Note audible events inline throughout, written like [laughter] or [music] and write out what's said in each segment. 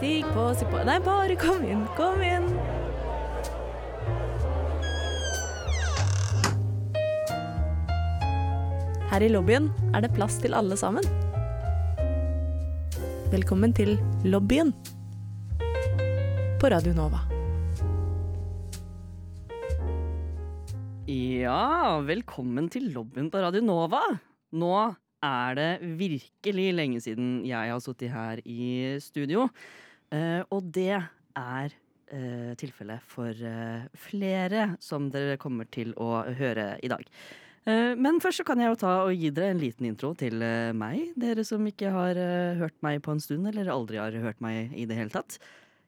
Stig på, si på Nei, bare kom inn, kom inn. Her i lobbyen er det plass til alle sammen. Velkommen til lobbyen på Radio Nova. Ja, velkommen til lobbyen på Radio Nova. Nå er det virkelig lenge siden jeg har sittet her i studio. Eh, og det er uh, tilfellet for uh, flere som dere kommer til å høre i dag. Men først så kan jeg jo ta og gi dere en liten intro til meg. Dere som ikke har hørt meg på en stund, eller aldri har hørt meg i det hele tatt.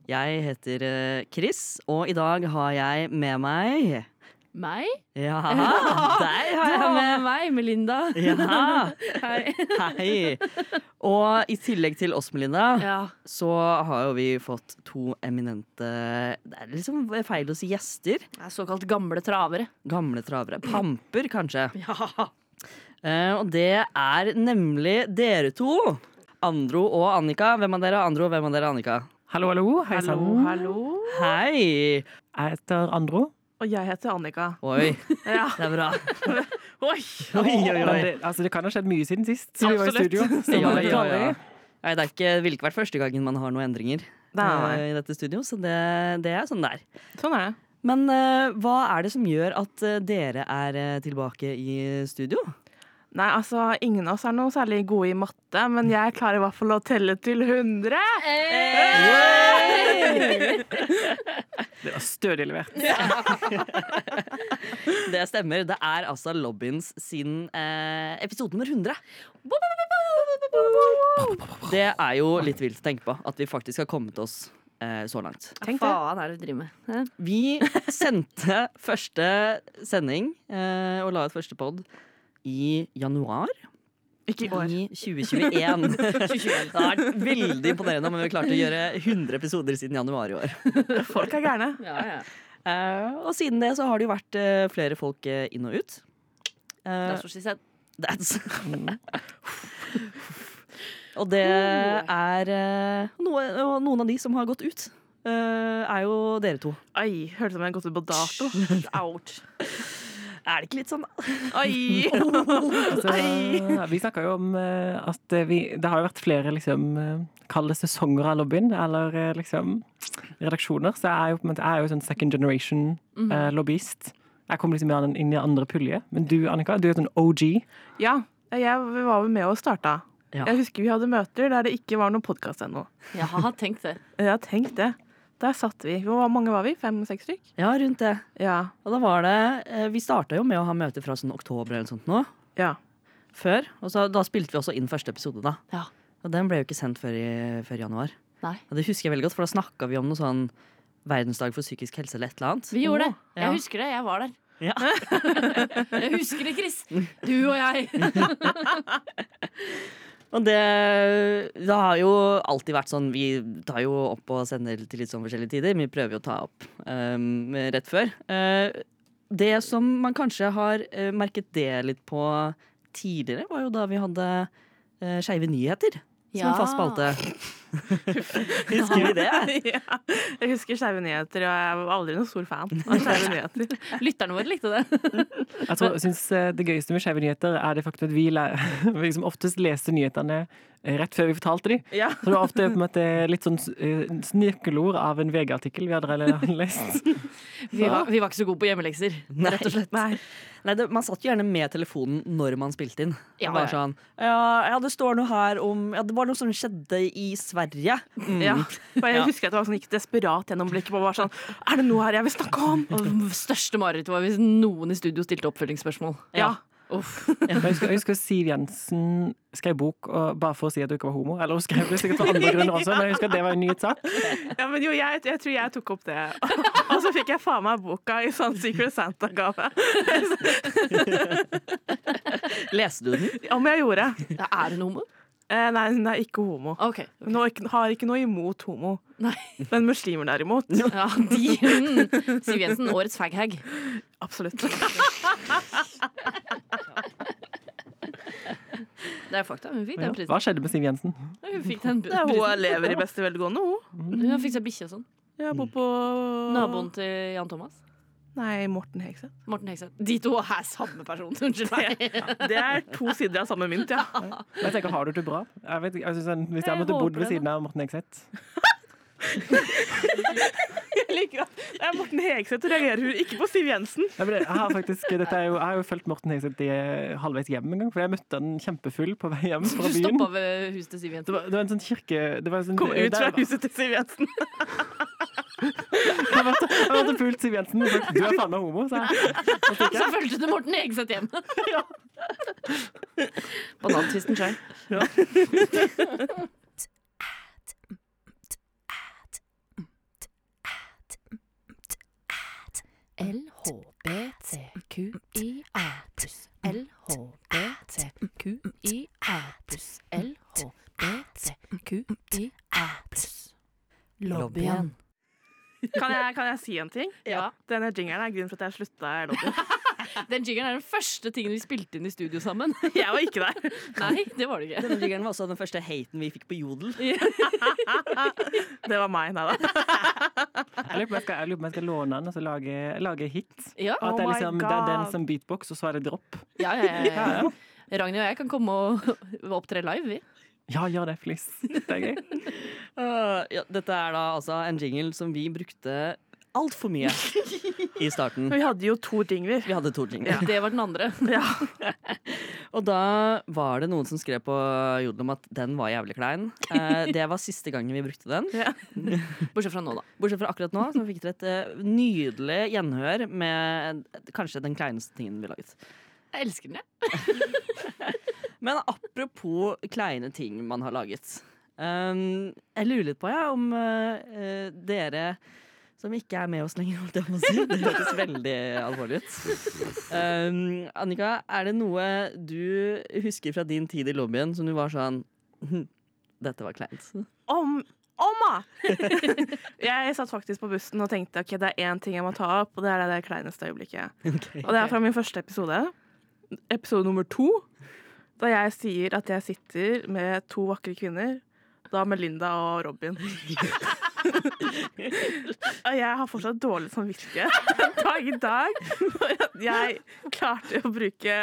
Jeg heter Chris, og i dag har jeg med meg Meg? Ja, [laughs] deg har jeg med. meg, Melinda. Ja, [laughs] Hei. hei. Og i tillegg til oss, Melinda, Ja. så har jo vi fått to eminente Det er liksom feil å si gjester. Er såkalt gamle travere. Gamle travere. Pamper, kanskje. [laughs] Ja. Eh, og det er nemlig dere to. Andro og Annika. Hvem av dere er Andro, og hvem av dere er Annika? Hallo, hallo. Hei sann. Hei! Jeg heter Andro. Og jeg heter Annika. Oi, [laughs] Ja. det er bra. [laughs] Oi! Oi, oi, oi. det, altså, det kan ha skjedd mye siden sist vi var i studio. Ja, ja, ja. Nei, det, ikke, det ville ikke vært første gangen man har noen endringer Nei. eh, i dette studio, så det, det er sånn det er. Sånn er det. Men uh, hva er det som gjør at uh, dere er tilbake i studio? Nei, altså, ingen av oss er noe særlig gode i matte, men jeg klarer i hvert fall å telle til 100. [laughs] Det var stødig levert. Det stemmer. Det er altså Lobbyens sin eh, episode nummer 100. Det er jo litt vilt å tenke på at vi faktisk har kommet oss eh, så langt. Tenk Hva det. faen er det du driver med? Vi sendte første sending eh, og la ut første pod i januar Ikke i år. i 2021. [laughs] [laughs] Det har vært veldig imponerende, men vi klarte å gjøre 100 episoder siden januar i år. [laughs] Folk er gærne. Ja, ja. Uh, og siden det så har det jo vært uh, flere folk uh, inn og ut. Uh, That's what she said. that's Og det er eh, noe, noen av de som har gått ut, er jo dere to. Oi, hørte som jeg har gått ut på dato. Ouch. Er det ikke litt sånn. Oi! [laughs] [laughs] Altså, vi snakka jo om eh, at eh, vi, det har jo vært flere liksom, kall det sesonger av lobbyen, eller liksom redaksjoner. Så jeg er jo, en jeg er jo sånn second generation eh, lobbyist. Jeg kom liksom inn inn i andre pulje. Men du, Annika, du er sånn OG. Ja, jeg var vel med og starta. Ja. Jeg husker vi hadde møter der det ikke var noen podkast ennå. Jeg har tenkt det. Jeg har tenkt det. Der satt vi. Hvor mange var vi? Fem-seks stykk? Ja, rundt det. Ja. Og da var det eh, Vi starta jo med å ha møter fra sånn oktober eller sånt nå. ja. Før. Og så, da spilte vi også inn første episode, da. Ja. Og den ble jo ikke sendt før i, før januar. Nei. Og det husker jeg veldig godt, for da snakka vi om noe sånn verdensdag for psykisk helse eller et eller annet. Vi gjorde det. Ja. Jeg husker det. Jeg var der. Ja. [laughs] Jeg husker det, Chris. Du og jeg. [laughs] Og det, det har jo alltid vært sånn Vi tar jo opp og sender til litt sånn forskjellige tider. Vi prøver jo å ta opp um, rett før. Uh, det som man kanskje har uh, merket det litt på tidligere, var jo da vi hadde uh, Skeive nyheter som en fast spalte. [laughs] Husker vi det? [laughs] ja. Jeg husker Skeive nyheter, og jeg var aldri noen stor fan av Skeive nyheter. [laughs] Lytterne våre likte det. Jeg tror, synes eh, Det gøyeste med skeive nyheter er det faktum at vi, vi liksom oftest leste nyhetene rett før vi fortalte dem. Ja. Så det var ofte på en måte litt sånn snirkelord nøkkelord av en VG-artikkel vi hadde lest. [laughs] Vi var, vi var ikke så gode på hjemmelekser, rett og slett. Nei. Nei, det, Man satt jo gjerne med telefonen når man spilte inn. Ja, ja. sånn ja, ja, det står noe her om Ja, det var noe som skjedde i Sverige. Mm. Ja. [laughs] Og jeg Ja. husker at det var sånn, gikk desperat gjennom blikket på var sånn Er det noe her jeg vil snakke om? [laughs] Og største marerittet var hvis noen i studio stilte oppfølgingsspørsmål. Ja. Uff. Jeg husker, jeg husker Siv Jensen skrev bok og, bare for å si at du ikke var homo. Eller hun skrev det sikkert for andre grunner også, men jeg husker at det var en nyhetssak. ja, men jo, jeg, jeg tror jeg tok opp det. Og så fikk jeg faen meg boka i sånn Secret Santa-gave. Leste du den? Om jeg gjorde. Ja, er hun homo? Eh, nei, hun er ikke homo. Okay, Hun har ikke, har ikke noe imot homo. Nei. Men muslimer derimot. Ja, de mm. [laughs] Siv Jensen, årets faghag. Absolutt. Det er fakta. Hun fikk den prisen. Hva skjedde med Siv Jensen? Hun fikk den Ja, hun prisen. lever i beste velgående, hun. Hun har fikk seg bikkje og sånn. Jeg bor på Naboen til Jan Thomas. Nei, Morten Hegseth. Morten Hegseth. De to er samme person. Unnskyld meg. Det er to sider av samme mynt, ja. [laughs] Men Jeg tenker, Har du det bra? Jeg vet, ikke, jeg synes hvis jeg Jeg måtte bodd ved siden av Morten Hegseth [laughs] Jeg liker at det er Morten Hegseth, reagerer hun ikke på Siv Jensen. Jeg har faktisk, dette er jo, jeg har jo fulgt Morten Hegseth i, eh, halvveis hjem en gang, for jeg møtte han kjempefull på vei hjem fra Du byen. stoppa ved huset til Siv Det var, det var en sånn kirke det var en sånn, Kom ut der- fra huset til Siv Jensen. Jeg måtte pult Siv Jensen og sagt 'du er faen meg homo', sa jeg. Så fulgte du Morten Hegseth hjem. Banantvisten sjøl. LHBTQIA pluss LHBTQIA pluss LHBTQIA pluss Lobbyen. Kan jeg, kan jeg si en ting? [laughs] Ja. Denne jingeren er grunnen for at jeg slutta i lobbyen. [laughs] Den jingeren er den første tingen vi spilte inn i studio sammen. [laughs] Jeg var ikke der. Nei, det var det ikke. Denne jingeren var også den første haten vi fikk på Jodel. Det var meg, nei da. Jeg lurer på om jeg skal, jeg lurer på om jeg skal låne den og så lage, lage hit. Ja, Og at det er Oh liksom, det er den som beatbox, og så er det dropp. ja, ja, ja, ja. [laughs] Ragnhild og jeg kan komme og [laughs] opptre live, vi. Ja, gjør det, please. Det er gøy. Uh, [laughs] ja, dette er da altså en jingle som vi brukte altfor mye i starten. Vi hadde jo to jingler. Vi hadde to jingler. Det var den andre. Ja. Og da var det noen som skrev på Jodel om at den var jævlig klein. [laughs] Eh, det var siste gangen vi brukte den. Ja. Bortsett fra nå, da. Bortsett fra akkurat nå, så fikk dere et eh, nydelig gjenhør med kanskje den kleineste tingen vi laget. Jeg elsker den, jeg. [laughs] Men apropos kleine ting man har laget. Um, jeg lurer litt på ja, om uh, dere som ikke er med oss lenger, holdt jeg på å si. [laughs] Det høres veldig alvorlig ut. Um, Annika, er det noe du husker fra din tid i lobbyen som du var sånn «Hm, Dette var kleint. Om Omma! [laughs] jeg satt faktisk på bussen og tenkte ok, det er én ting jeg må ta opp, og det er det der kleineste øyeblikket. [laughs] Og det er fra min første episode. Episode nummer to. Da jeg sier at jeg sitter med to vakre kvinner. Da Melinda og Robin. [laughs] jeg har fortsatt dårlig samvittighet dag i dag jeg klarte å bruke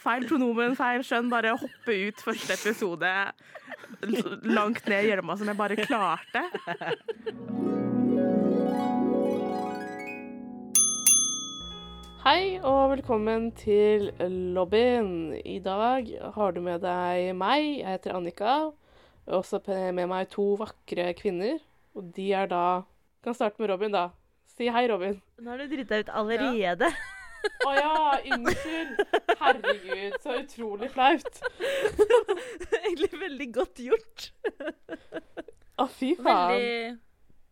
feil pronomen, feil skjønn, bare hoppe ut første episode langt ned i gjørma som jeg bare klarte. Hei og velkommen til lobbyen. I dag har du med deg meg, jeg heter Annika. Også med meg to vakre kvinner. Og de er da Kan starte med Robin, da. Si hei, Robin. Nå har du drita ut allerede. Å ja, unnskyld. Herregud, så utrolig flaut. [laughs] Egentlig veldig godt gjort. Å, fy faen. Veldig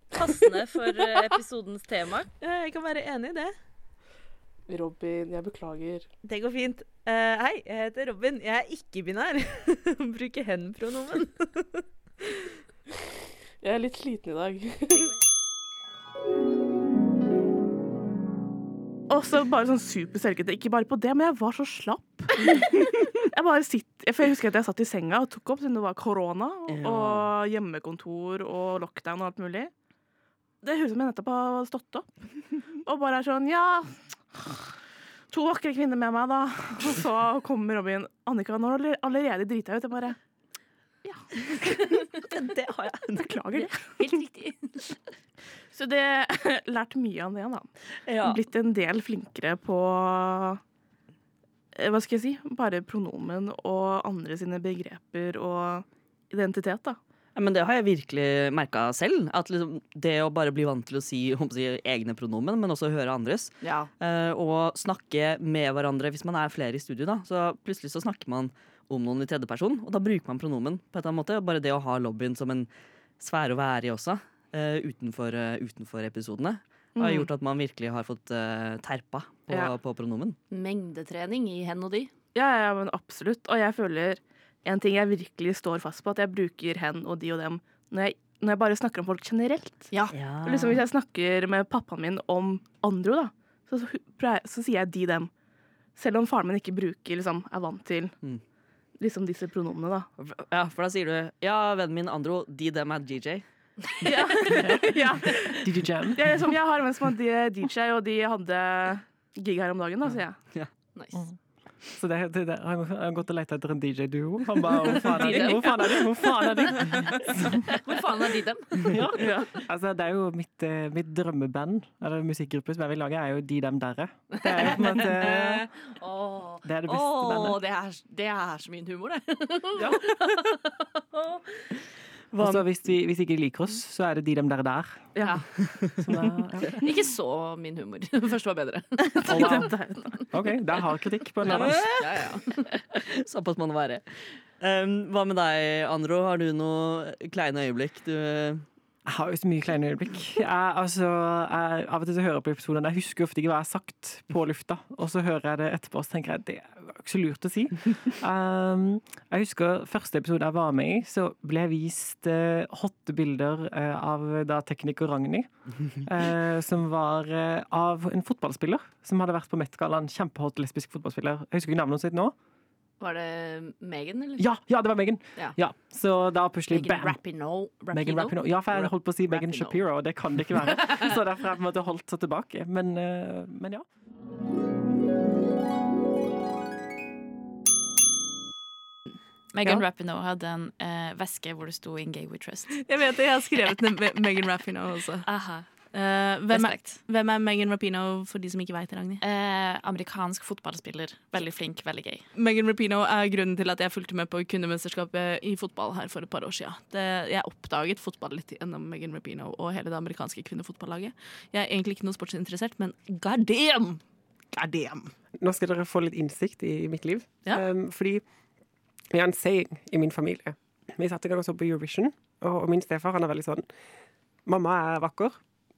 passende for eh, episodens tema. Ja, jeg kan være enig i det. Robin, jeg beklager. Det går fint. Uh, hei, jeg heter Robin. Jeg er ikke-binær. [laughs] Bruker hen-pronomen. Jeg er litt sliten i dag. [laughs] Og så bare sånn super selvkritikk. Ikke bare på det, men jeg var så slapp. [laughs] Jeg bare sitter, for jeg husker at jeg satt i senga og tok opp siden det var korona og hjemmekontor og lockdown og alt mulig. Det høres ut som jeg nettopp har stått opp. Og bare er sånn Ja, to vakre kvinner med meg, da. Og så kommer Robin. Annika, nå har du allerede drita ut. Jeg bare [laughs] Det har jeg. Beklager det. [laughs] Helt riktig. Så det lærte mye av det, da. Ja. Blitt en del flinkere på eh, Hva skal jeg si? Bare pronomen og andre sine begreper og identitet, da. Ja, men det har jeg virkelig merka selv. At liksom, det å bare bli vant til å si, si egne pronomen, men også høre andres. Ja. eh, og snakke med hverandre hvis man er flere i studio. Da. Så plutselig så snakker man om noen i tredjeperson, og da bruker man pronomen på et eller annet måte. Bare det å ha lobbyen som en sfære å være i også, uh, utenfor, uh, utenfor episodene, har gjort at man virkelig har fått uh, terpa på, Ja. på pronomen. Mengdetrening i hen og de. Ja, ja, men absolutt. Og jeg føler en ting jeg virkelig står fast på, at jeg bruker hen og de og dem når jeg, når jeg bare snakker om folk generelt. Ja. ja. Liksom Hvis jeg snakker med pappaen min om Andro, da, så, så, så sier jeg de dem. Selv om faren min ikke bruker, liksom, er vant til Mm. Liksom disse pronomene, da. Ja, for da sier du Ja, vennen min Andro, de dem er DJ. [laughs] Ja. [laughs] ja. DJ Jam. Det er som jeg har en venn som er DJ, og de hadde gig her om dagen, da, sier jeg. Nice. Så det, det, det, han har gått og lett etter en DJ-duo. Han bare [laughs] Hvor faen er de? Hvor faen er de? Hvor faen er de? Hvor faen er de dem? Ja. Altså, det er jo mitt, eh, mitt drømmeband, eller musikkgruppe som jeg vil lage, er jo De Dem Derre. Det er jo på en måte [laughs] Det er det beste Åh, bandet. det, er, det er så min humor, det. [laughs] Og så hvis, vi, hvis ikke liker oss, så er det De Dem der der. Ja. [laughs] Som er, ja. [laughs] Ikke så min humor. [laughs] Først var bedre. Oh, wow. OK, der har kritikk på en lav. Ja, ja. Såpass må det være. Um, hva med deg, Andro? Har du noe kleine øyeblikk du Jeg har jo så mye kleine øyeblikk. Jeg, altså, jeg, av og til så hører jeg på episodene. Jeg husker ofte ikke hva jeg har sagt på lufta, og så hører jeg det etterpå og tenker jeg det var ikke så lurt å si. Um, jeg husker første episode jeg var med i, så ble jeg vist uh, hotte bilder uh, av da tekniker Ragnhild, Uh, som var uh, av en fotballspiller som hadde vært på Met-gallaen. Kjempehot lesbisk fotballspiller. Jeg husker ikke navnet sitt nå. Var det Megan, eller? Ja, ja det var Megan! Ja. Ja, så da plutselig Megan bam! Rapinoe. Megan Rapinoe. Ja, for jeg holdt på å si Megan Shapiro, og det kan det ikke være. [laughs] Så derfor har jeg på en måte holdt seg tilbake. Men, eh, men ja. Megan Ja. Rapinoe hadde en eh, veske hvor det sto 'In gay we trust'. Jeg vet det, jeg har skrevet ned Megan Rapinoe også. Aha. Eh, hvem, er, hvem er Megan Rapinoe for de som ikke veit det, Ragnhild? Eh, amerikansk fotballspiller. Veldig flink, veldig gøy. Megan Rapinoe er grunnen til at jeg fulgte med på kundemesterskapet i fotball her for et par år siden. Det, jeg oppdaget fotball litt gjennom Megan Rapino og hele det amerikanske kvinnefotballaget. Jeg er egentlig ikke noe sportsinteressert, men god damn! God damn! Nå skal dere få litt innsikt i mitt liv. Ja. Um, fordi vi har en saying i min familie. Vi satte i gang og så på Eurovision, og, og min stefar han er veldig sånn Mamma er vakker.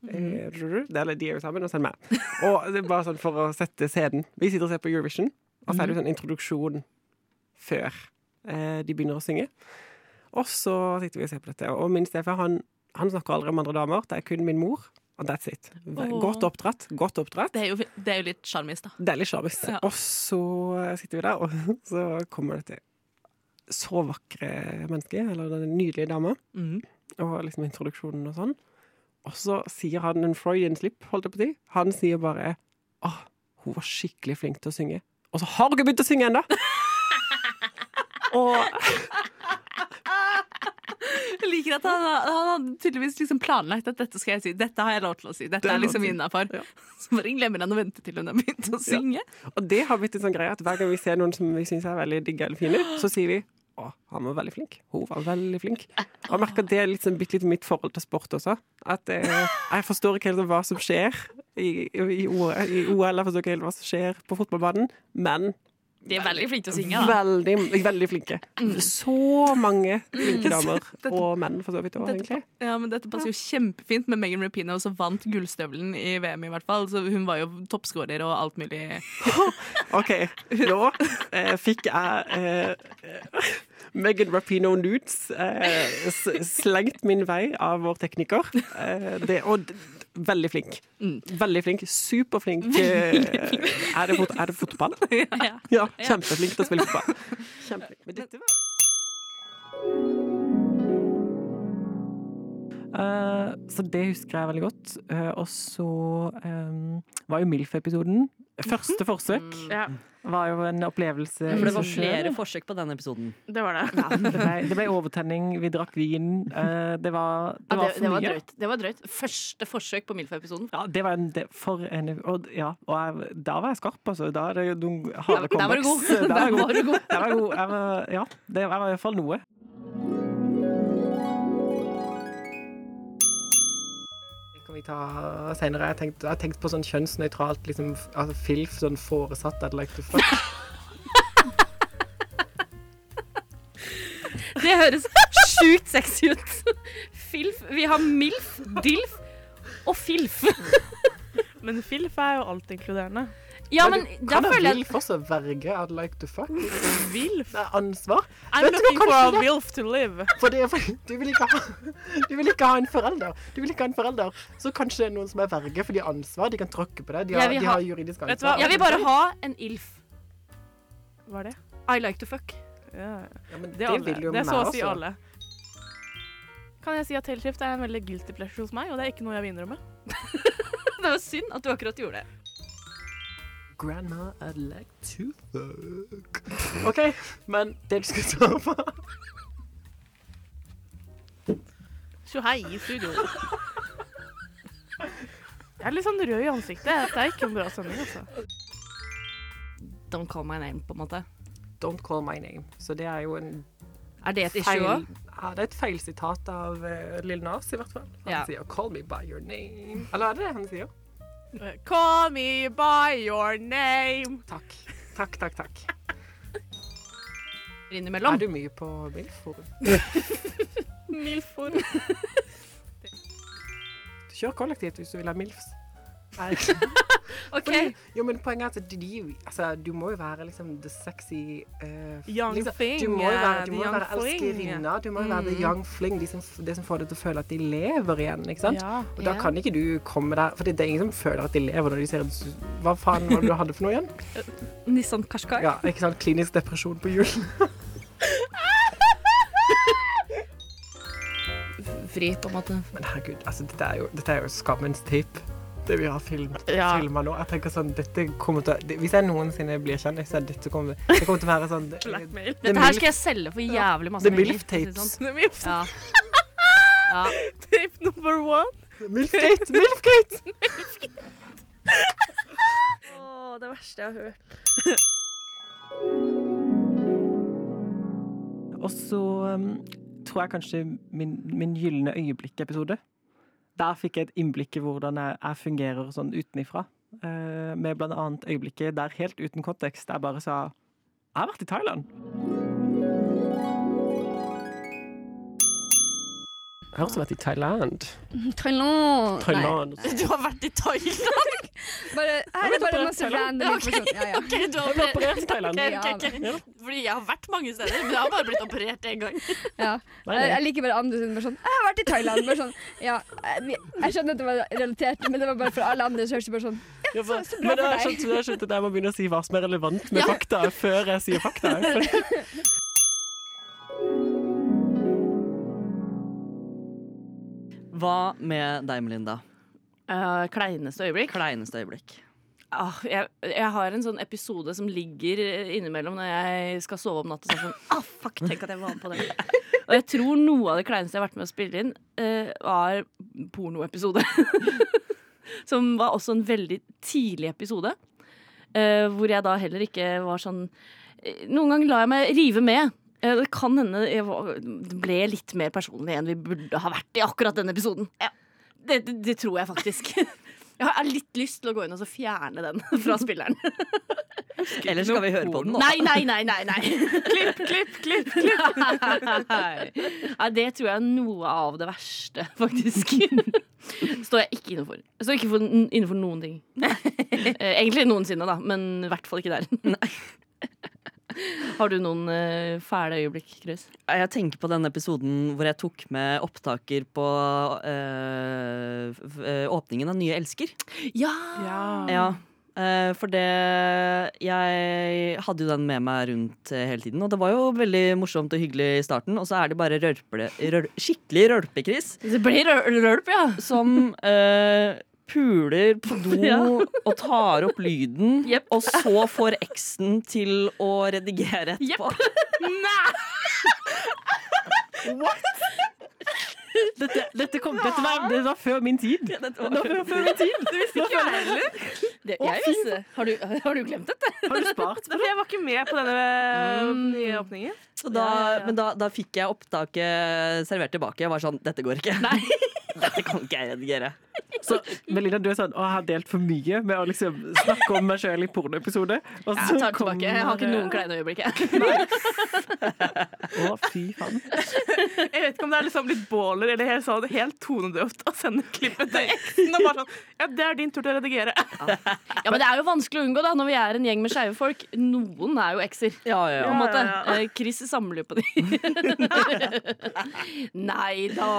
Eh, det er, de er jo sammen, og så er det meg. Og det er bare sånn for å sette scenen. Vi sitter og ser på Eurovision, og så er det jo sånn introduksjon før eh, de begynner å synge. Og så sitter vi og ser på dette. Og min stefar han, han snakker aldri om andre damer. Det er kun min mor. Og that's it. Godt oppdratt. Godt oppdratt. Det er jo, det er jo litt sjarmis, da. Det er litt sjarmis. Ja. Og så sitter vi der, og [laughs] så kommer det til så vakre mennesker, eller den nydelige dama, mm. og liksom introduksjonen og sånn. Og så sier han en Freudian slip, holdt jeg på å si. Han sier bare Åh, hun var skikkelig flink til å synge. Og så har hun ikke begynt å synge ennå! [laughs] og Jeg liker at han, han hadde tydeligvis liksom planlagt at dette skal jeg si. Dette har jeg lov til å si. Dette Det er liksom innafor. Ja. [laughs] Så bare glemmer han å vente til hun har begynt å synge. Og det har blitt en sånn greie at hver gang vi ser noen som vi syns er veldig digge eller fine, så sier vi å, han var veldig flink. Hun var veldig flink. Og jeg merker det er litt sånn, bitte litt mitt forhold til sport også. At eh, jeg forstår ikke helt hva som skjer i, i, i OL. Jeg forstår ikke helt hva som skjer på fotballbanen, men De er veldig flinke til å synge. Da. veldig, veldig flinke. Så mange flinke [laughs] damer. Og menn, for så vidt òg, egentlig. ja, men dette passer jo kjempefint med Megan Rapinoe, som vant gullstøvelen i VM, i hvert fall. Så hun var jo toppskårer og alt mulig. [laughs] OK, nå eh, fikk jeg eh, Megan Rapino Nudes eh, slengt min vei av vår tekniker. Eh, det, og veldig flink. Veldig flink. Superflink. Er, det fot er det fotball? [laughs] Ja. Ja, kjempeflink til å spille fotball. [laughs] Kjempeflink. Men dette var Uh, så det husker jeg veldig godt. Uh, og så um, var jo MILF-episoden Første forsøk Ja, var jo en opplevelse. For det var flere forsøk på den episoden. det var det. Det ble, det ble overtenning, vi drakk vin. eh, det var, det Ja, var det, for mye. drøyt. det var drøyt. Første forsøk på Milfa-episoden. Ja, det var en, det, for en og, ja, og jeg, Da var jeg skarp, altså. Da er det noen harde der var du god. [laughs] comebacks. Der var god. du god. Var god. Jeg var, ja, det var i hvert fall noe. Vi ta senere. Jeg jeg har tenkt på sånn kjønnsnøytralt liksom, altså filf, sånn foresatt I'd like to fuck. [laughs] Det høres sjukt sexy ut. Filf. Vi har MILF, DILF og FILF. Men Filf er jo alt inkluderende. Ja, men da føler jeg vilf også verge I'd like to fuck? [laughs] Vilf? Det er ansvar. I'm Vet looking for a det- Wilf to live. [laughs] For det, er du, vil ikke ha, [laughs] du vil ikke ha en forelder. Du vil ikke ha en forelder. Så kanskje det er noen som er verge, for de har ansvar. De kan tråkke på deg. De har, de har juridisk Vet du hva? ansvar. Jeg vil bare ha en ILF. Hva er det? I like to fuck. Ja. Ja, men Det alle. vil jo det er så å si også. alle. Kan jeg si at helskift er en veldig guilty pleasure hos meg, og det er ikke noe jeg vil innrømme. Det var synd at du akkurat gjorde det. Grandma, I'd like to fuck. [laughs] OK, men det du skal ta på Så hei i studio. Jeg er litt sånn rød i ansiktet. Dette er ikke en bra sending, altså. Don't call my name, på en måte. Don't call my name. Så det er jo en Er det et issue òg? ja, Det er et feil sitat av uh, Lill Nas, i hvert fall. Han Ja. sier 'call me by your name'. Eller er det det han sier? Call me by your name. Takk. Takk, takk, takk. Innimellom. Er du mye på MILF-forum? [laughs] Milfor. Kjør kollektivt hvis du vil ha MILFs. [laughs] OK. Fordi, jo, men poenget er at de, altså, du må jo være liksom the sexy uh, Young liksom, thing, Du må jo være, du må være elskerinna. Du må jo være the young fling. De som, det som får deg til å føle at de lever igjen. ikke sant? Ja. Og da yeah. kan ikke du komme der For det er ingen som føler at de lever når de ser Hva faen var det du hadde for noe igjen? [laughs] Nissan Qashqai. Ja, ikke sant? Klinisk depresjon på julen Fri, på en måte. Men herregud, altså, dette er jo, dette er jo skammens tape. Det vi har film, Ja. filma nå. Jeg tenker sånn, dette kommer til å, det, Hvis jeg noensinne blir kjendis, så er dette kommer, det kommer til å være sånn [laughs] det, Blackmail. Dette her skal jeg selge for jævlig masse The Milf tapes. sånn. Ja. [laughs] ja. tape number one. Milfgate! Milfgate! Å, det verste jeg har hørt. Og så um, tror jeg kanskje min, min gylne øyeblikk-episode. Der fikk jeg et innblikk i hvordan jeg, jeg fungerer sånn utenifra. Uh, med annet øyeblikket der helt uten kontekst jeg bare sa Jeg har vært i Thailand. Jeg har også vært i Thailand. [laughs] Thailand. Thailand. [laughs] Du har vært i Thailand? [laughs] Bare, her er det bare masse random informasjon. Ja, du har operert i Thailand. Okay, okay, ok. Fordi jeg har vært mange steder, men jeg har bare blitt operert én gang. ja. Nei, Jeg, nei. jeg liker bare andre som bare sånn Jeg har vært i Thailand. Bare sånn, ja, jeg, skjønner at det var relatert, men det var bare for alle andre. Så høres det bare sånn Ja, så, så bra for deg. skjønt, jeg at jeg må begynne å si hva som er relevant med Ja. fakta, før jeg sier fakta. Hva med deg, Melinda? Uh, kleineste øyeblikk? Kleineste øyeblikk. Ah, jeg, jeg har en sånn episode som ligger innimellom når jeg skal sove om natta. Sånn, ah, fuck, tenk at jeg var med på det. [laughs] Og jeg tror noe av det kleineste jeg har vært med å spille inn, uh, var pornoepisode. [laughs] som var også en veldig tidlig episode. Uh, hvor jeg da heller ikke var sånn eh, Noen ganger lar jeg meg rive med. Eh, Det kan hende jeg det ble litt mer personlig enn vi burde ha vært i akkurat denne episoden. Ja. Det, det, det tror jeg faktisk. [laughs] Jeg har litt lyst til å gå inn og så fjerne den [laughs] fra spilleren. Eller skal vi høre på den nå? Nei, nei, nei, nei, nei. Klipp, klipp, klipp. klipp. [laughs] Nei, det tror jeg er noe av det verste, faktisk. Står jeg ikke innenfor. Jeg står ikke innenfor noen ting. Eh, Egentlig noensinne, da, men i hvert fall ikke der. [laughs] Har du noen uh, fæle øyeblikk, Chris? Jeg tenker på den episoden hvor jeg tok med opptaker på uh, eh, åpningen av Nye elsker. Ja! Ja. eh, for det Jeg hadde jo den med meg rundt hele tiden, og det var jo veldig morsomt og hyggelig i starten. Og så er det bare rølpe, røl, skikkelig rølpe-Chris Det blir røl- rølp, ja. som eh, puler på do [laughs] Ja. og tar opp lyden, yep. og så får eksen til å redigere etterpå. nei [laughs] Dette, dette, kom, dette, var, det var før min tid. Ja, Det var før, før min tid. Det, jeg visste har du, har du glemt dette? Har du spart? Nei, for Jeg var ikke med på denne Mm. nye åpningen. Så da, Ja, ja, ja. Men da, da fikk jeg opptaket servert tilbake. Jeg var sånn Dette går ikke. [laughs] Dette kan ikke jeg redigere. Så Melina, du er sånn Å, jeg har delt for mye med å liksom snakke om meg sjøl i pornoepisode. Og Jeg tar det tilbake. Jeg har ikke noen kleine øyeblikk. jeg. Å, fy faen. Jeg vet ikke om det er liksom litt baller eller helt, sånn, helt tonedøvt å sende klippet til eksen og bare sånn Ja, det er din tur til å redigere. Ja, men det er jo vanskelig å unngå da når vi er en gjeng med skeive folk. Noen er jo ekser. Ja, ja, På ja. en måte. ja, ja. Eh, Chris samler jo på de. [laughs] Nei da.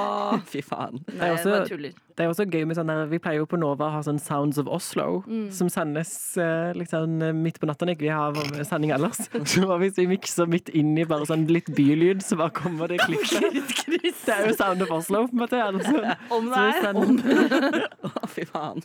Fy faen. Nei, jeg også- Det er også gøy med sånn der, Vi pleier jo på Nova å ha sånn Sounds of Oslo, som sendes eh, liksom midt på natta når vi har sending ellers. [laughs] Så hvis vi mikser midt inn i bare sånn litt bylyd, så bare kommer det klippet. [laughs] Det er jo Sound of Oslo, på en måte. Altså. [laughs] Om Så vi sender- Å, fy faen.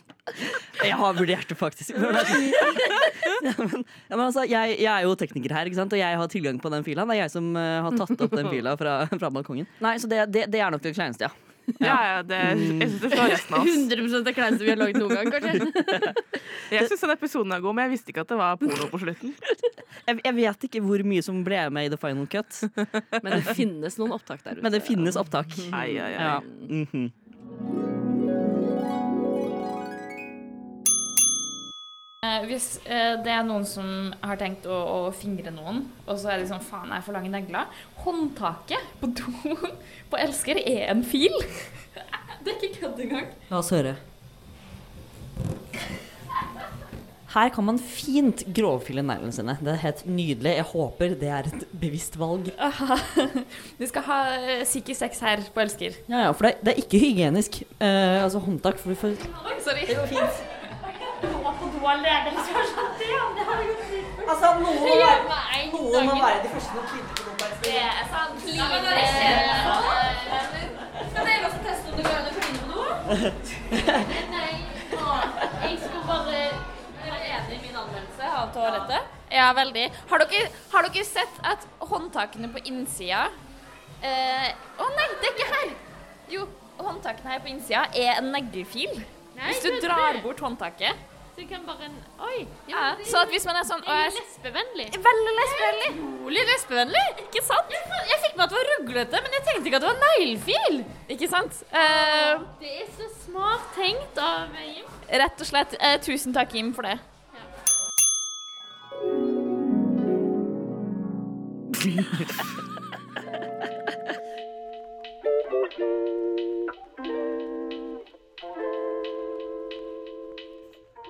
Jeg har vurdert det, faktisk. Ja, men, ja, men altså, jeg, jeg er jo tekniker her, ikke sant? og jeg har tilgang på den fila. Det er jeg som eh, har tatt opp den fila fra, fra balkongen. Nei, Så det, det, det er nok det kleineste, ja. [laughs] Ja, ja, det, jeg syns det slår resten av oss. 100% det kleineste vi har lagd noen gang, kanskje. [laughs] Jeg syns den episoden er god, men jeg visste ikke at det var porno på slutten. [laughs] Jeg, jeg vet ikke hvor mye som ble med i the final cut, Men det finnes noen opptak der ute. men det finnes opptak. Ai, ai, ai. Ja. Mm Eh, Hvis eh, det er noen som har tenkt å, å fingre noen, og så er det sånn faen, jeg for lange negler Håndtaket på do [laughs] på elsker er en fil. [laughs] Det er ikke kødd engang. La oss høre. Her kan man fint grovfille neglene sine. Det er helt nydelig. Jeg håper det er et bevisst valg. [laughs] Vi skal ha eh, sikker sex her på elsker. Ja, ja, For det, er ikke hygienisk. Eh, altså håndtak for, for Oi, sorry. Det går fint. Gå på do alene, liksom. Det, det har jo. Altså, noen Det gjør meg en gang. være de første som kvinner på do. Det er sant. Ja, men det Skal dere også teste om det går an å kline på noe? Nei. Jeg skulle bare være enig i min anmeldelse av toalettet. Ja, veldig. Har dere, har dere sett at håndtakene på innsida eh, Å nei, det er ikke her! Jo, håndtakene her på innsida er en neglefil. Hvis du drar bort håndtaket. Så det kan bare Oi! Ja, så at hvis man er sånn Det er lesbevennlig. Veldig lesbevennlig. Utrolig lesbevennlig, ikke sant? Jeg fikk med at det var ruglete, men jeg tenkte ikke at det var neglefil. Ikke sant? Uh, Det er så smart tenkt av Jim. rett og slett, Uh, tusen takk, Jim, for det. [laughs]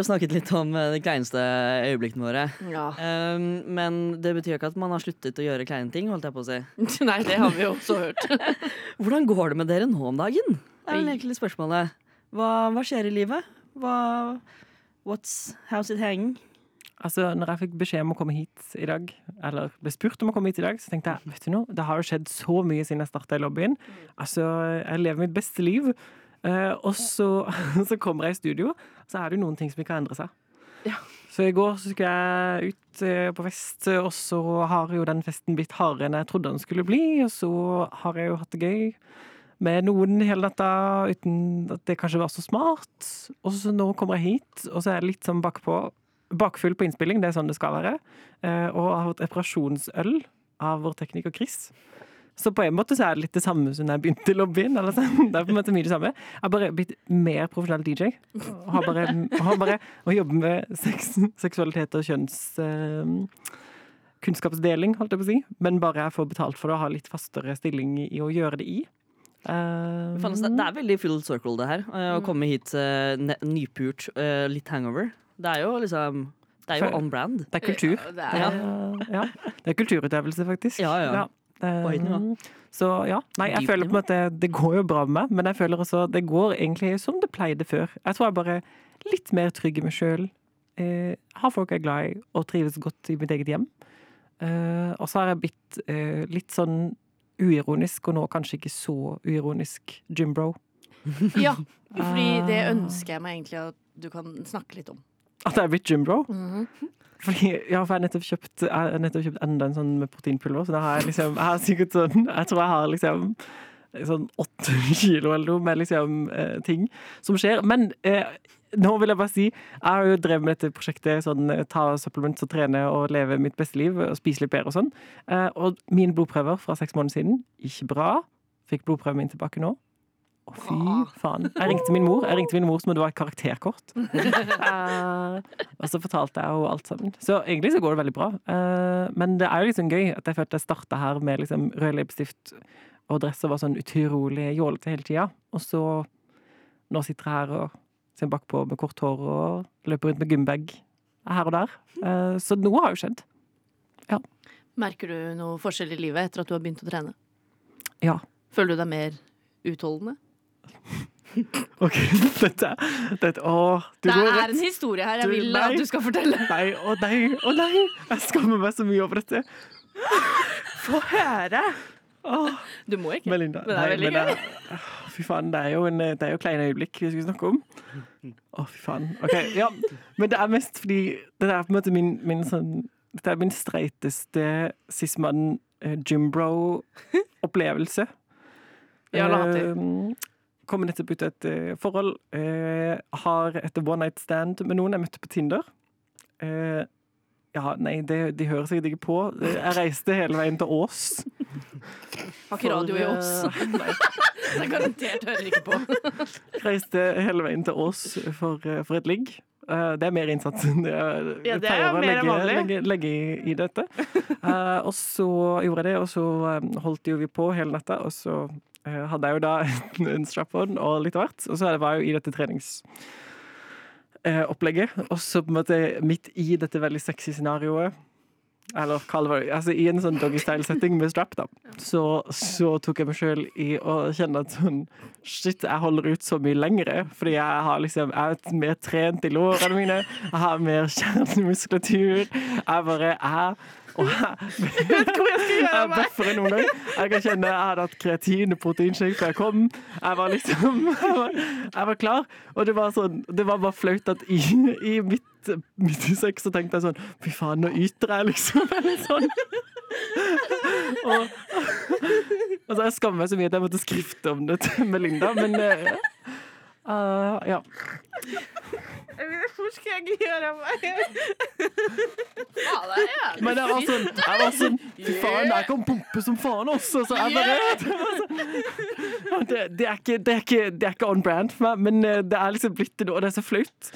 Vi jo snakket litt om eh, de kleineste øyeblikkene våre. Ja. Um, men det betyr ikke at man har sluttet å gjøre kleine ting, holdt jeg på å si. [laughs] Nei, det har vi jo også hørt. [laughs] Hvordan går det med dere nå om dagen? Det er vel egentlig spørsmålet. Hva, hva skjer i livet? Hva What's How's it hanging? Altså, når jeg fikk beskjed om å komme hit i dag, eller ble spurt om å komme hit i dag, så tenkte jeg vet du noe, det har jo skjedd så mye siden jeg starta i lobbyen. Altså, jeg lever mitt beste liv. Eh, og så, [laughs] så kommer jeg i studio, så er det jo noen ting som ikke har endret seg. Ja. Så i går så skulle jeg ut eh, på fest, og så har jo den festen blitt hardere enn jeg trodde den skulle bli. Og så har jeg jo hatt det gøy med noen hele natta uten at det kanskje var så smart. Og så nå kommer jeg hit, og så er jeg litt sånn bakpå. Bakfull på innspilling, det er sånn det skal være. Eh, og har fått reparasjonsøl av vår tekniker Chris. Så på en måte så er det litt det samme som da jeg begynte i lobbyen. Eller sånn. Det er på en måte mye det samme. Jeg har bare blitt mer profesjonell DJ. Og har bare, har bare å jobbe med sex, seksualitet og kjønns... Eh, kunnskapsdeling, holdt jeg på å si. Men bare jeg får betalt for det og har litt fastere stilling i å gjøre det i. Uh, det, er veldig full circle, det her. eh, Å komme hit uh, nypult, uh, litt hangover. Det er jo liksom Det er jo on brand. det er kultur. Ja, det er- Ja. ja. Det er kulturutøvelse, faktisk. Ja, ja. Eh, På. Så ja. Nei, jeg føler på en måte det går jo bra med meg, men jeg føler også det går egentlig som det pleide før. Jeg tror jeg bare er litt mer trygg i meg sjøl. Eh, har folk jeg er glad i, og trives godt i mitt eget hjem. Eh, og så har jeg blitt eh, litt sånn uironisk, og nå kanskje ikke så uironisk Jimbro. [laughs] Ja, fordi det Ah. ønsker jeg meg egentlig at du kan snakke litt om. At jeg er blitt gymbro? Mhm. Fordi, ja, for jeg har nettopp kjøpt, nettopp kjøpt enda en sånn med proteinpulver, så da har jeg liksom Jeg har sikkert sånn Jeg tror jeg har liksom sånn åtte kilo eller noe med liksom eh, ting som skjer. Men eh, nå vil jeg bare si Jeg har jo drevet med dette prosjektet sånn eh, ta supplements og trene og leve mitt beste liv og spise litt bedre og sånn. Eh, og mine blodprøver fra seks måneder siden, ikke bra. Fikk blodprøven min tilbake nå. Å, fy faen. Jeg ringte min mor Jeg ringte min mor som om det var et karakterkort. [laughs] Eh, og så fortalte jeg henne alt sammen. Så egentlig så går det veldig bra. Eh, men det er jo liksom gøy at jeg følte jeg starta her med liksom rød leppestift og dress og var sånn utrolig jålete hele tida. Og så nå sitter jeg her og ser bakpå med kort hår og løper rundt med gymbag her og der. Eh, så noe har jo skjedd. Merker du noe forskjell i livet etter at du har begynt å trene? Ja. Føler du deg mer utholdende? [laughs] OK, dette, dette Å, du Det går er rett en historie her jeg Du, vil nei. at du skal fortelle. [laughs] Nei, å nei, å nei! Jeg skammer meg så mye over dette. [laughs] Få høre! Åh, Du må ikke. Melinda. Men det er veldig gøy. det- Fy faen, det er jo en, det er jo kleine øyeblikk vi skal snakke om. Å, fy faen. OK, ja. Men det er mest fordi det er på en måte min, min sånn Dette er min streiteste sismann eh, gymbro-opplevelse. Ja, la han til. Eh, Kommer nettopp ut av et uh, forhold. Uh, har et one night stand med noen jeg møtte på Tinder. Uh, ja, nei, det, de hører sikkert ikke på. Jeg reiste hele veien til Ås. Har ikke radio i Ås. nei. Det er garantert hører ikke på. Reiste hele veien til Ås for, for et ligg. Det er mer innsats enn det jeg Ja, det er pleier å legge, legge, legge i, dette. [laughs] Og så gjorde jeg det, og så holdt jo vi på hele natta, og så hadde jeg jo da [laughs] en, strap-on og litt av hvert. Og så var jeg jo i dette treningsopplegget. Og så på en måte midt i dette veldig sexy scenarioet eller kall det altså, i en sånn doggystyle-setting med strap, da, så, så tok jeg meg sjøl i å kjenne at sånn Shit, jeg holder ut så mye lengre, fordi jeg har liksom Jeg er mer trent i lårene mine, jeg har mer kjernemuskulatur. Jeg bare er jeg vet ikke hvor jeg skal gjøre meg! Bøffere noen gang. Jeg kan kjenne jeg hadde hatt kreatin og proteinshake før jeg kom. Jeg var liksom [laughs] jeg var, jeg var klar. Og det var sånn Det var bare flaut at i, i mitt midt i sex så tenkte jeg sånn Fy faen, nå yter jeg, liksom. [laughs] Eller sånn. Og, altså, jeg skammer meg så mye at jeg måtte skrifte om det til Melinda, men eh, ja. Hvor skal jeg gjøre meg? Men jeg var sånn, jeg var sånn Fy faen, jeg kan pumpe som faen også! Så jeg bare det, [laughs] det, det, er ikke, det, er ikke, det er ikke on brand for meg, men eh, det er liksom blitt det nå, og det er så flaut.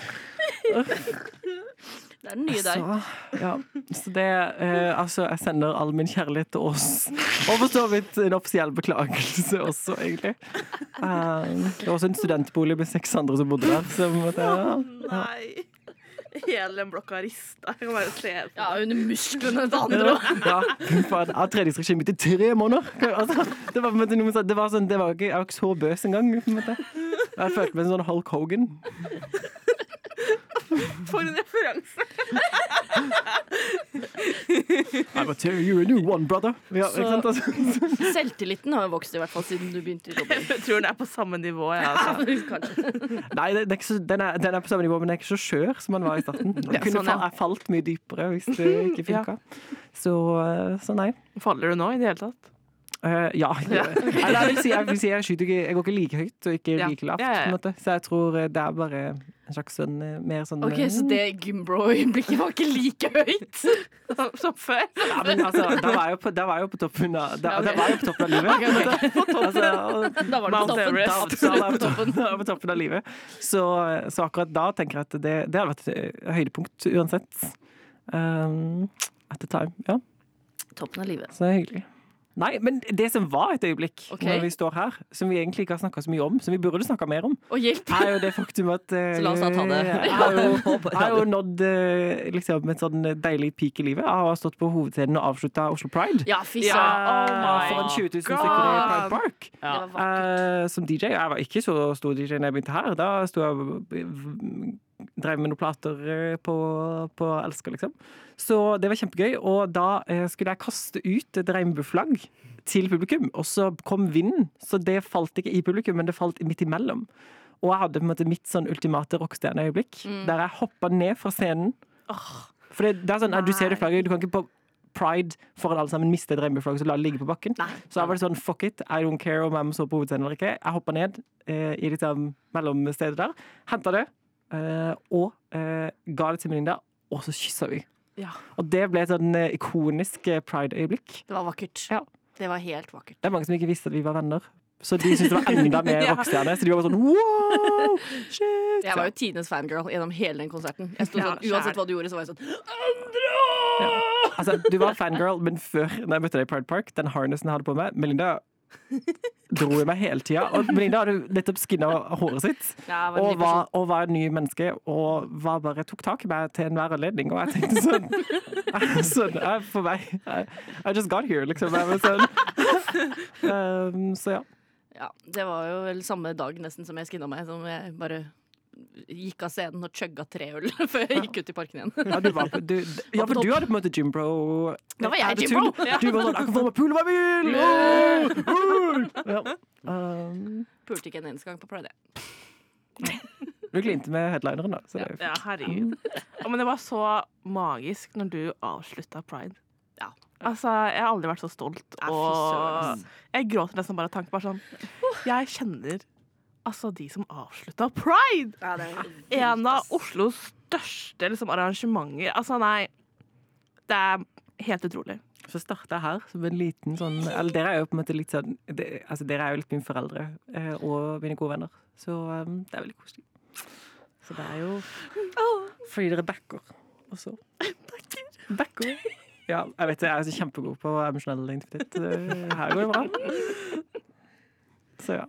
Det er den nye deg. Så, ja. så det eh, Altså, jeg sender all min kjærlighet til oss. Og for så vidt en offisiell beklagelse også, egentlig. Um, det var også en studentbolig med seks andre som bodde der. Så måtte ja. Nei. Hele den blokka rista. Jeg kan bare se på Ja, under musklene til andre. Ja, faen. Jeg har treningsregime mitt i tre måneder. Altså, det var, måte sånn- det var sånn, det var ikke, jeg var ikke så bøs engang. På en måte. Jeg følte meg som sånn Hulk Hogan. [laughs] For en referanse! [laughs] I will tear you a new one, brother. Ja? Altså. [laughs] Selvtilliten har jo vokst i hvert fall siden du begynte i jobben. Jeg tror den er på samme nivå. Ja, altså. Nei, det, det er ikke så, den, er, den er på samme nivå, men den er ikke så skjør som den var i starten. Den kunne sånn, ja. fa falt mye dypere hvis det ikke funka. Så, eh, så nei. Faller du nå i det hele tatt? Eh, ja. [laughs] Eller jeg vil si, jeg, vil si jeg, skyter ikke, jeg går ikke like høyt og ikke Ja. like lavt. Ja, ja, ja. På en måte. Så jeg tror eh, det er bare en slags sånn eh, mer sånn Ok, Så det Gymbro-øyeblikket var ikke like høyt? [laughs] Som før? Ja, men altså, da var jeg jo på, var jeg på toppen av da, da var jeg på toppen av livet. [laughs] Altså, Da var du på toppen. Everest, Da, da var jeg på toppen, da på toppen av livet. Så, så akkurat da tenker jeg at det, det hadde vært et høydepunkt uansett. Um, at the time. Ja, Toppen av livet. så det er hyggelig. Nei, men det som var et øyeblikk okay. når vi står her, som vi egentlig ikke har snakka så mye om, som vi burde snakka mer om, Og hjelp! er jo det faktum at uh, [laughs] Så la oss da ta [laughs] det. Jeg har jo, jo nådd uh, liksom, et sånn deilig peak i livet. Jeg har stått på hovedscenen og avslutta Oslo Pride. Ja, fy Ja, oh my Foran 20 000 God. stykker i Pride Park. Ja. Uh. Eh, som DJ. Jeg var ikke så stor DJ da jeg begynte her. Da sto jeg og drev med noen plater eh, på, på Elsker, liksom. Så det var kjempegøy. Og da eh, skulle jeg kaste ut et regnbueflagg til publikum, og så kom vinden. Så det falt ikke i publikum, men det falt midt imellom. Og jeg hadde på en måte mitt sånn ultimate rockestjerneøyeblikk, Mm. der jeg hoppa ned fra scenen For det, det er sånn, Du ser det flagget. Du kan ikke på pride foran alle sammen miste et regnbueflagg og la det ligge på bakken. Så da var det sånn fuck it, I don't care om jeg må stå på hovedscenen eller ikke. Jeg hoppa ned eh, i liksom mellomstedet der, henta det eh, og eh, ga det til Melinda, og så kyssa vi. Ja. Og det ble et sånn eh, ikonisk eh, pride-øyeblikk. Det var vakkert. Ja. Det var helt vakkert. Det er mange som ikke visste at vi var venner. Så de syntes det var enda [laughs] mer Ja. rockestjerne. Så de var bare sånn wow! [laughs] Shit! Jeg var jo tidenes fangirl gjennom hele den konserten. Jeg sto Ja, sånn, Uansett hva du gjorde, så var jeg sånn Altså, du var fangirl, men før når jeg møtte deg i Pride Park, den harnessen jeg hadde på meg Melinda dro i meg hele tida. Og Melinda hadde nettopp skinna håret sitt. Ja, var og, var, og var en ny menneske og var bare tok tak i meg til enhver anledning. Og jeg tenkte sånn, [laughs] sånn jeg, For meg I, I just got here, liksom. Sånn. [laughs] um, så ja. Ja, Det var jo vel samme dag nesten som jeg skinna meg, som jeg bare gikk av scenen og chugga tre øl [laughs] før jeg gikk ut i parken igjen. Ja, du var på, du, [laughs] ja, for du hadde på en måte gym Bro Da var jeg gym Jim Bro, ja. Du var sånn 'Jeg kan få meg pule meg bil!' Ja. Um, [laughs] Pulte ikke en eneste gang på Pride. du klinte med headlineren, da. Så det er Ja, herregud. Ja, men det var så magisk når du avslutta pride. Ja. Altså, Jeg har aldri vært så stolt. Ja, Og jeg gråter nesten bare av tanken. Bare sånn Jeg kjenner altså de som avslutta pride! En av Oslos største liksom, arrangementer. Altså, nei. Det er helt utrolig. Så starta jeg her som en liten sånn Eller dere er jo på en måte litt sånn det, Altså dere er jo litt mine foreldre eh, og mine gode venner. Så um, det er veldig koselig. Så det er jo fordi dere backer også. Backer. Ja, jeg vet det, jeg er så kjempegod på emosjonell identitet. Her går det bra. Så ja.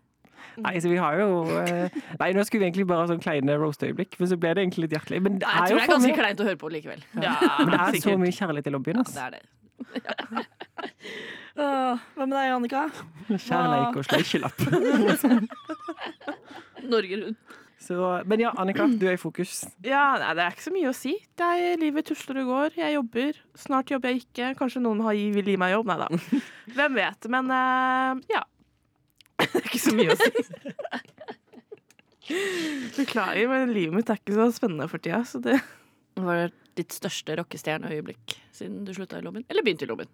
Nei, så vi har jo eh, Nei, nå skulle vi egentlig bare ha sånn kleine roast-øyeblikk, men så ble det egentlig litt hjertelig. Men det Jeg er tror jo det er for ganske mye- kleint å høre på likevel. Ja, men det er så mye kjærlighet i lobbyen. ass. Det er det. Åh, Hva med deg, Annika? Kjærleik og sleikjelapp. [laughs] Norge rundt. Så, men ja, Annika, du er i fokus. Ja, nei, Det er ikke så mye å si. Det er Livet tusler og går. Jeg jobber. Snart jobber jeg ikke. Kanskje noen har, vil gi meg jobb. Nei da. [laughs] Hvem vet. Men eh, ja. [laughs] Det er ikke så mye å si. Beklager, men livet mitt er ikke så spennende for tida. Så det, Hva var ditt største rockestjerneøyeblikk siden du slutta i lobbyen? Eller begynte i lobbyen?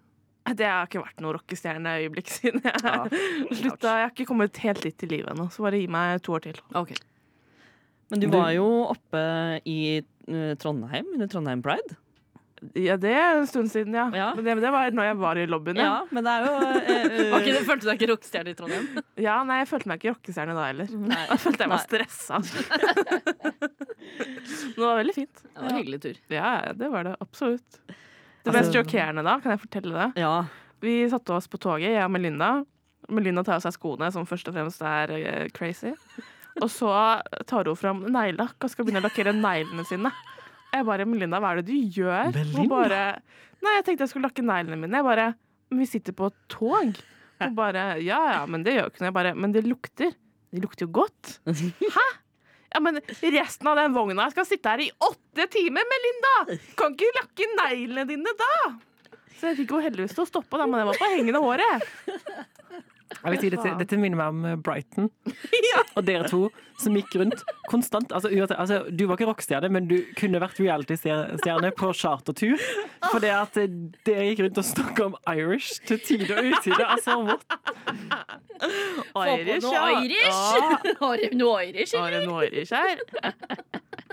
det har ikke vært noe rockestjerneøyeblikk siden jeg [laughs] Ja, slutta. Jeg har ikke kommet helt dit i livet ennå, så bare gi meg to år til. Okay. Men du var jo oppe i eh, Trondheim under Trondheim Pride. Ja, det er en stund siden, ja. Ja. Men det, det var når jeg var i lobbyen. Ja, men det er jo uh, [laughs] okay, det, følte du deg ikke rockestjerne i Trondheim? [laughs] Ja, nei, jeg følte meg ikke rockestjerne da heller. Nei. [laughs] Jeg følte jeg var stressa. Men det var veldig fint. Det var en hyggelig tur. Ja, det var det absolutt. Det Altså- mest sjokkerende da, kan jeg fortelle det. Ja. Vi satte oss på toget, jeg og Melinda. Melinda tar av seg skoene, som først og fremst er eh, crazy. Og så tar hun fram neglelakk og skal begynne å lakkere neglene sine. Jeg bare 'Melinda, hva er det du gjør?' Melinda? bare Nei, jeg tenkte jeg skulle lakke neglene mine. Jeg bare 'Men vi sitter på et tog'. Hun bare 'Ja ja, men det gjør ikke noe'. Jeg bare 'Men det lukter'. Det lukter jo godt. Hæ? Ja, men resten av den vogna skal sitte her i åtte timer, Melinda! Kan ikke lakke neglene dine da! Så jeg fikk jo heldigvis til å stoppe, da, men det var på hengende håret. Jeg vil si, dette, dette minner meg om Brighton [laughs] Brighton og dere to som gikk rundt konstant. Altså, altså, du var ikke rockestjerne, men du kunne vært reality-stjerne på chartertur. Fordi at eh, dere gikk rundt og snakka om Irish til tide og utide. Altså, what? Irish, ja. Irish. Ja. [laughs] Har du noe Irish, Har de noe Irish her?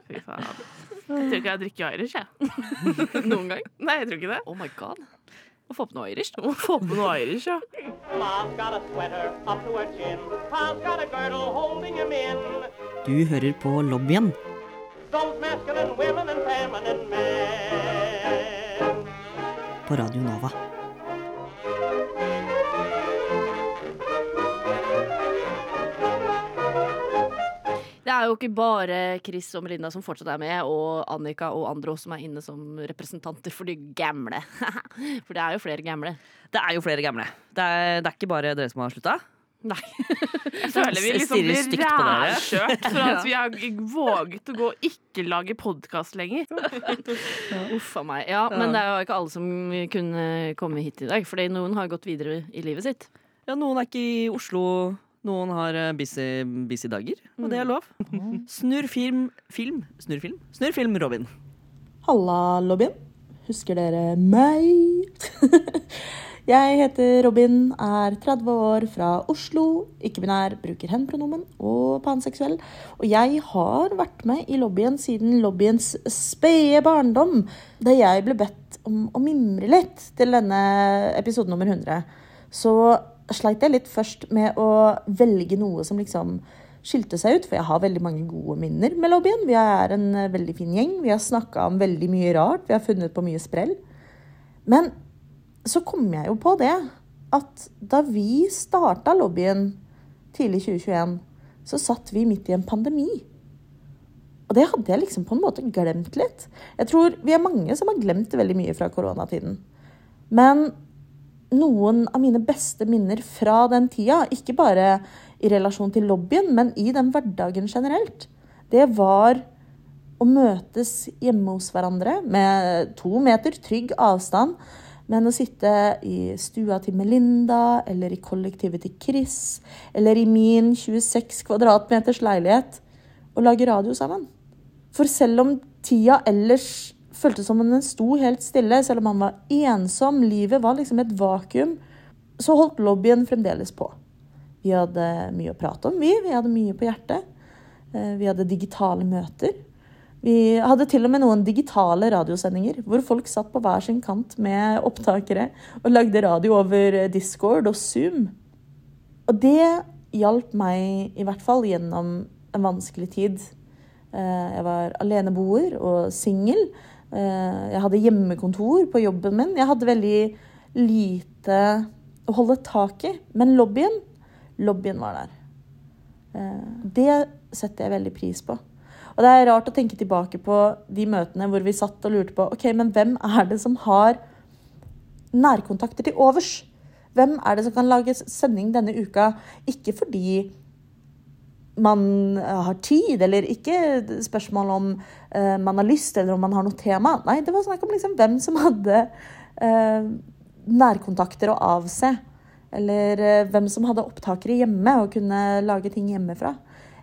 Fy faen. Jeg tror ikke jeg drikker Irish, jeg. [laughs] Noen gang? Nei, jeg tror ikke det. Oh my god. Å få på noe Irish. Må få på noe Irish, ja. Du hører på lobbyen. På Radio Nova. Det er jo ikke bare Chris og Melinda som fortsatt er med, og Annika og Andro som er inne som representanter for de gamle. [laughs] For det er jo flere gamle. Det er jo flere gamle. Det er, det er ikke bare dere som har slutta. Nei. [laughs] Jeg føler vi liksom blir rævkjørt for at [laughs] vi har våget å gå og ikke lage podkast lenger. Uff a meg. Ja, men det er jo ikke alle som kunne komme hit i dag, fordi noen har gått videre i livet sitt. Ja, noen er ikke i Oslo. Noen har eh, busy, busy dager, og det er lov. Snurr film Film? Snurr film? Snurr film, Robin. Halla, lobbyen. Husker dere meg? [laughs] Jeg heter Robin, er 30 år fra Oslo, ikke-binær, bruker hen-pronomen og panseksuell. Og jeg har vært med i lobbyen siden lobbyens spede barndom, da jeg ble bedt om å mimre litt til denne episode nummer 100. Så sleit jeg litt først med å velge noe som liksom skilte seg ut, for jeg har veldig mange gode minner med lobbyen. Vi er en veldig fin gjeng. Vi har snakka om veldig mye rart. Vi har funnet på mye sprell. Men så kom jeg jo på det at da vi starta lobbyen tidlig 2021, så satt vi midt i en pandemi. Og det hadde jeg liksom på en måte glemt litt. Jeg tror vi er mange som har glemt veldig mye fra koronatiden. Men noen av mine beste minner fra den tida, ikke bare i relasjon til lobbyen, men i den hverdagen generelt, det var å møtes hjemme hos hverandre med to meter trygg avstand men å sitte i stua til Melinda eller i kollektivet til Chris eller i min 26 kvadratmeters leilighet og lage radio sammen. For selv om tida ellers føltes som om den sto helt stille, selv om man var ensom, livet var liksom et vakuum, så holdt lobbyen fremdeles på. Vi hadde mye å prate om, vi. Vi hadde mye på hjertet. Eh, vi hadde digitale møter. Vi hadde til og med noen digitale radiosendinger hvor folk satt på hver sin kant med opptakere og lagde radio over Discord og Zoom. Og det hjalp meg i hvert fall gjennom en vanskelig tid. Eh, jeg var aleneboer og singel. Eh, jeg hadde hjemmekontor på jobben min. Jeg hadde veldig lite å holde tak i. Men lobbyen, lobbyen var der. Eh, det setter jeg veldig pris på. Og det er rart å tenke tilbake på de møtene hvor vi satt og lurte på ok, men hvem er det som har nærkontakter til overs? Hvem er det som kan lage sending denne uka? Ikke fordi man har tid, eller ikke spørsmål om uh, man har lyst, eller om man har noe tema. Nei, det var snakk om liksom hvem som hadde uh, nærkontakter å avse. Eller uh, hvem som hadde opptakere hjemme og kunne lage ting hjemmefra.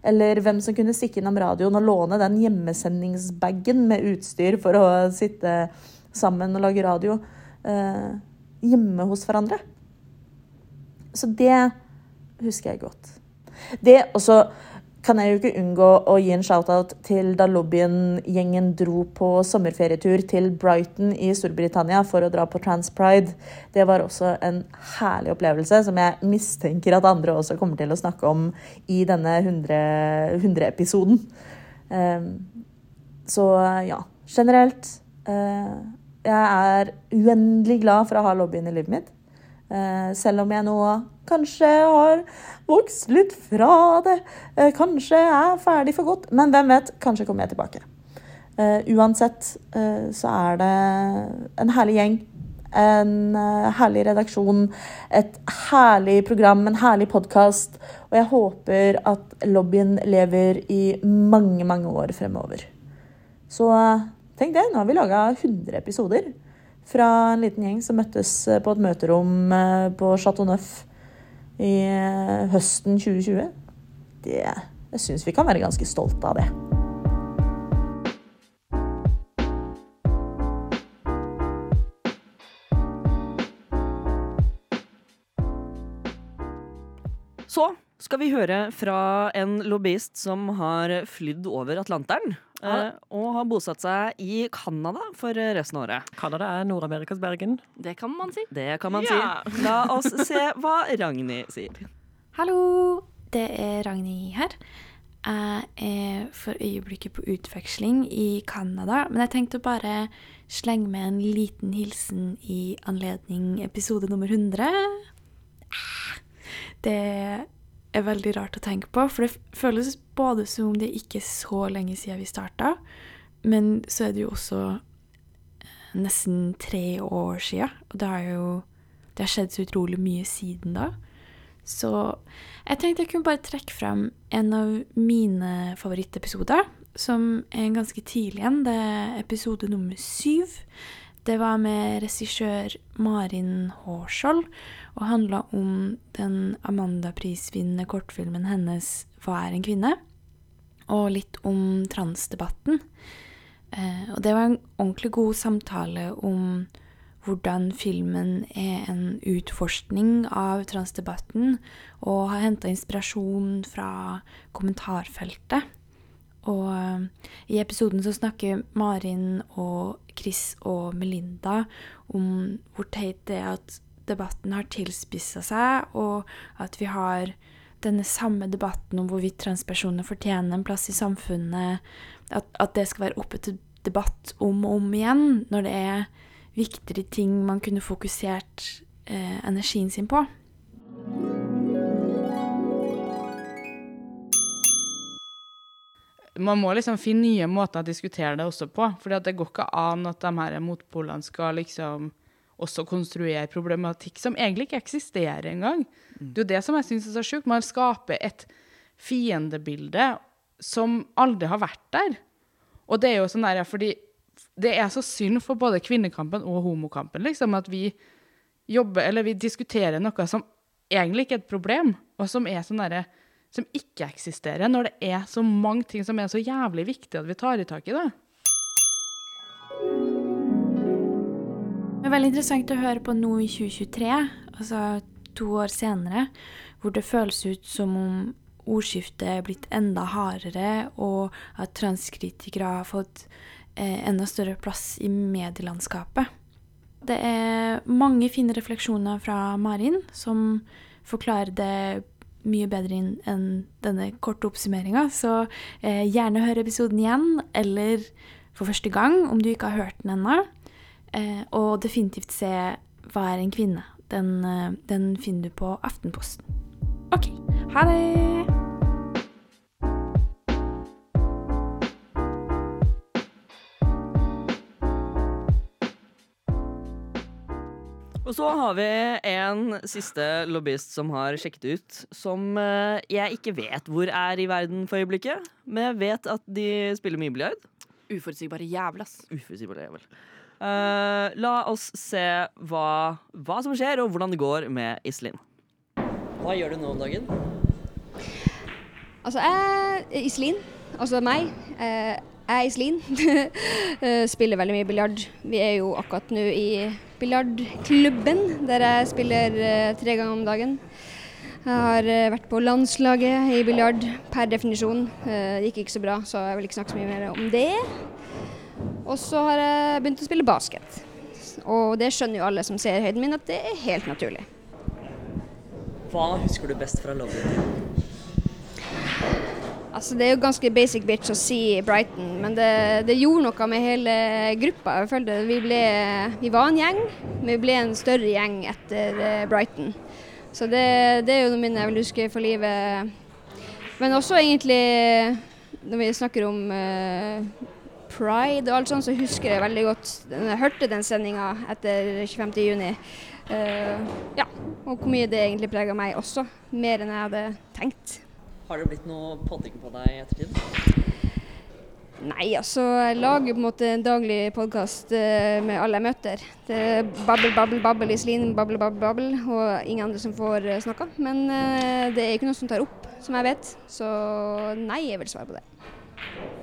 Eller hvem som kunne stikke innom radioen og låne den hjemmesendingsbagen med utstyr for å sitte sammen og lage radio eh, hjemme hos hverandre. Så det husker jeg godt. Det også kan jeg jo ikke unngå å gi en shout-out til da lobbyen-gjengen dro på sommerferietur til Brighton i Storbritannia for å dra på Transpride. Det var også en herlig opplevelse som jeg mistenker at andre også kommer til å snakke om i denne 100-episoden. 100 ehm, så ja, generelt uh, Jeg er uendelig glad for å ha lobbyen i livet mitt. Uh, selv om jeg nå kanskje har vokst litt fra det. Kanskje kanskje er ferdig for godt. Men hvem vet? Kanskje kommer jeg tilbake. Uh, uansett uh, så er det en herlig gjeng. En herlig redaksjon, et herlig program, en herlig podkast. Og jeg håper at lobbyen lever i mange, mange år fremover. Så tenk det, nå har vi laga 100 episoder fra en liten gjeng som møttes på et møterom på Chateau Neuf i eh, høsten 2020. Det, jeg syns vi kan være ganske stolte av det. Så skal vi høre fra en lobbyist som har flydd over Atlanteren. Ja. Eh, og har bosatt seg i Canada for resten av året. Canada er Nord-Amerikas Bergen. Det kan man si. Det kan man ja. si. La oss se hva Ragnhild sier. Hallo, det er Ragnhild her. Jeg er for øyeblikket på utveksling i Canada, men jeg tenkte å bare slenge med en liten hilsen i anledning episode nummer 100. Det er veldig rart å tenke på. For det føles både som om det ikke er så lenge siden vi starta, men så er det jo også eh, nesten tre år siden. Og det har jo det har skjedd så utrolig mye siden da. Så jeg tenkte jeg kunne bare trekke frem en av mine favorittepisoder, som er ganske tidlig igjen. Det er episode nummer syv. Det var med regissør Marin Hårskjold og handla om den Amanda-prisvinnende kortfilmen hennes 'Hva er en kvinne?' og litt om transdebatten. Eh, og det var en ordentlig god samtale om hvordan filmen er en utforskning av transdebatten, og har henta inspirasjon fra kommentarfeltet. Og eh, i episoden så snakker Marin og Chris og Melinda om hvor teit det er at debatten har tilspissa seg, og at vi har denne samme debatten om hvorvidt transpersoner fortjener en plass i samfunnet, at, at det skal være oppe til debatt om og om igjen, når det er viktigere ting man kunne fokusert eh, energien sin på. Man må liksom finne nye måter å diskutere det også på. For det går ikke an at de her motpolene skal liksom også konstruere problematikk som egentlig ikke eksisterer engang. Det er jo det som jeg syns er så sjukt. Man skaper et fiendebilde som aldri har vært der. Og det er jo sånn der, fordi det er så synd for både kvinnekampen og homokampen liksom, at vi jobber, eller vi diskuterer noe som egentlig ikke er et problem, og som er sånn derre som ikke eksisterer, når det er så mange ting som er så jævlig viktig at vi tar i tak i det. Det er veldig interessant å høre på nå i 2023, altså to år senere, hvor det føles ut som om ordskiftet er blitt enda hardere, og at transkritikere har fått eh, enda større plass i medielandskapet. Det er mange fine refleksjoner fra Marin, som forklarer det mye bedre enn denne korte oppsummeringa. Så eh, gjerne hør episoden igjen, eller for første gang, om du ikke har hørt den ennå. Eh, og definitivt se Hva er en kvinne? Den, eh, den finner du på Aftenposten. OK, ha det! Og så har vi en siste lobbyist som har sjekket ut, som eh, jeg ikke vet hvor er i verden for øyeblikket, men jeg vet at de spiller mye biljard. Uforutsigbare jævlas. Uforutsigbare jævel. Eh, la oss se hva, hva som skjer, og hvordan det går med Iselin. Hva gjør du nå om dagen? Altså, jeg Iselin, altså meg. eh, Jeg er Iselin. [laughs] Eh, Spiller veldig mye biljard. Vi er jo akkurat nå i biljardklubben, der jeg spiller tre ganger om dagen. Jeg har vært på landslaget i biljard per definisjon. Eh, Det gikk ikke så bra, så jeg vil ikke snakke så mye mer om det. Og så har jeg begynt å spille basket. Og det skjønner jo alle som ser høyden min, at det er helt naturlig. Hva husker du best fra lobbyen? Altså, det er jo ganske basic bitch å si Brighton, men det, det gjorde noe med hele gruppa. Jeg følte vi, ble, vi var en gjeng, men vi ble en større gjeng etter eh, Brighton. Så det, det er jo noe minne jeg vil huske for livet. Men også egentlig når vi snakker om eh, pride og alt sånt, så husker jeg veldig godt Jeg hørte den sendinga etter 25.6. Uh, ja, og hvor mye det egentlig prega meg også. Mer enn jeg hadde tenkt. Har det blitt noe podding på deg i ettertid? Nei, altså jeg lager på en måte en daglig podkast med alle jeg møter. Det er babbel, babbel, babbel, i Iselin, babbel, babbel, babbel, og ingen andre som får uh, snakka. Men uh, det er ikke noe som tar opp, som jeg vet. Så nei, jeg vil svare på det.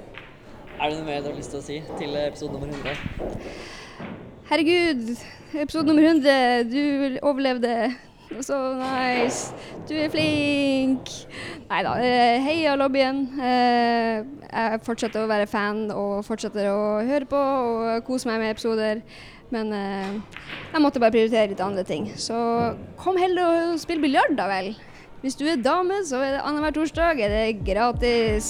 Er det noe mer du har lyst til å si til episode nummer 100? Herregud, episode nummer 100, du overlevde. Så nice. Du er flink. Nei da. Heia lobbyen. Eh, Jeg fortsetter å være fan og fortsetter å høre på og kose meg med episoder. Men eh, jeg måtte bare prioritere litt andre ting. Så kom heller og spill biljard, da vel. Hvis du er dame, så er det annenhver torsdag er det gratis.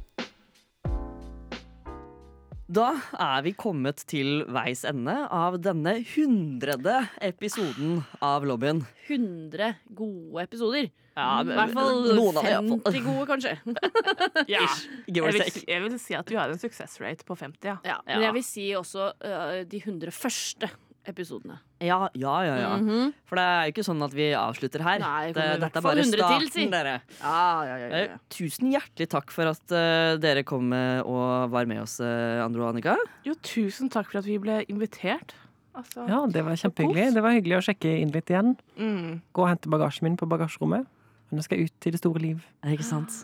Da er vi kommet til veis ende av denne hundrede episoden av Lobbyen. 100 gode episoder. Ja, I hvert fall noen av det, i hvert fall. 50 gode, kanskje. [laughs] Ja. Jeg vil, jeg vil si at vi har en suksessrate på 50, ja. Ja, men jeg vil si også uh, de 100 første episodene. Ja, ja, ja. ja. Mhm. For det er jo ikke sånn at vi avslutter her. Nei, det dette er bare 100 til, si. dere. Ja, ja, ja, ja, ja. Eh, Tusen hjertelig takk for at uh, dere kom eh, og var med oss, uh, Andro og Annika. Jo, tusen takk for at vi ble invitert. Altså, Ja, det var kjempehyggelig. Det var hyggelig å sjekke inn litt igjen. Mm. Gå og hente bagasjen min på bagasjerommet. Nå skal jeg ut i det store liv. Ikke sant?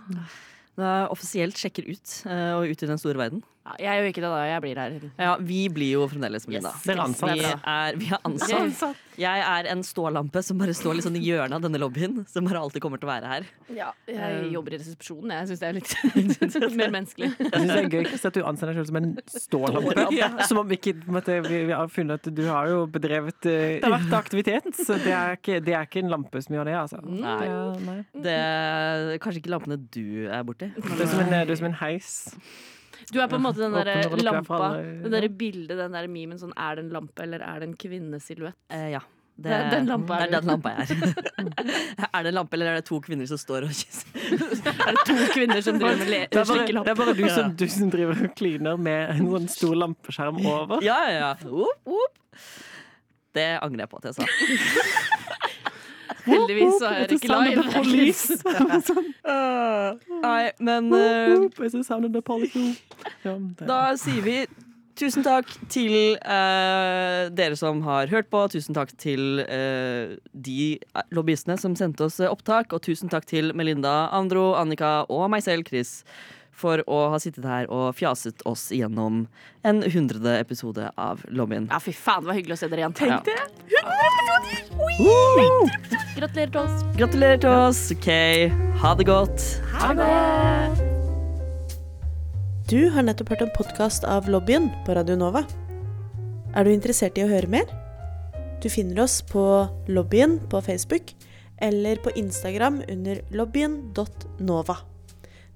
Da offisielt sjekker ut, og ut i den store verden. Ja, jeg gjør ikke det, da. Jeg blir her. Ja, Vi blir jo fremdeles Melinda. Yes, dere er ansatt. Vi er, vi er ansatt. Jeg er en stålampe som bare står litt sånn i hjørnet av denne lobbyen. Som bare alltid kommer til å være her. Ja, jeg Um, jobber i resepsjonen. Jeg syns det er litt [laughs] mer menneskelig. Jeg synes det er gøy at du anser deg selv som en stålampe. [laughs] Ja. Som om ikke måtte, vi, vi har funnet at du har jo bedrevet uh, Det har vært aktivitet. Så det er, ikke, det er ikke en lampe som gjør det, altså. Nei. Det er, nei. Det er kanskje ikke lampene du er borti. Du er som en, det er som en heis. Du er på en måte den derre lampa, alle- det der bildet, den der memen sånn Er det en lampe, eller er det en kvinnesilhuett? Eh, ja. Det, Det er den lampa det er er den lampa jeg er. [laughs] er det en lampe, eller er det to kvinner som står og kysser? [laughs] Er det to kvinner som driver med le Det er bare, det er bare du, som, du som driver og kliner med en sånn stor lampeskjerm over. Ja, ja, ja. Oop, oop. Det angrer jeg på at jeg sa. [laughs] Heldigvis så er det ikke live. [laughs] [laughs] Nei, men eh, Ja, Da sier vi tusen takk til uh, dere som har hørt på. Tusen takk til uh, de lobbyistene som sendte oss eh, opptak. Og tusen takk til Melinda, Andro, Annika og meg selv, Chris, for å ha sittet her og fjaset oss gjennom en hundrede episode av Lobbyen. Ja, fy faen, det var hyggelig å se dere igjen. Tenk det! Gratulerer til oss. Gratulerer til oss. OK, ha det godt. Ha det! Du har nettopp hørt en podkast av Lobbyen på Radio Nova. Er du interessert i å høre mer? Du finner oss på Lobbyen på Facebook eller på Instagram under lobbyen.nova.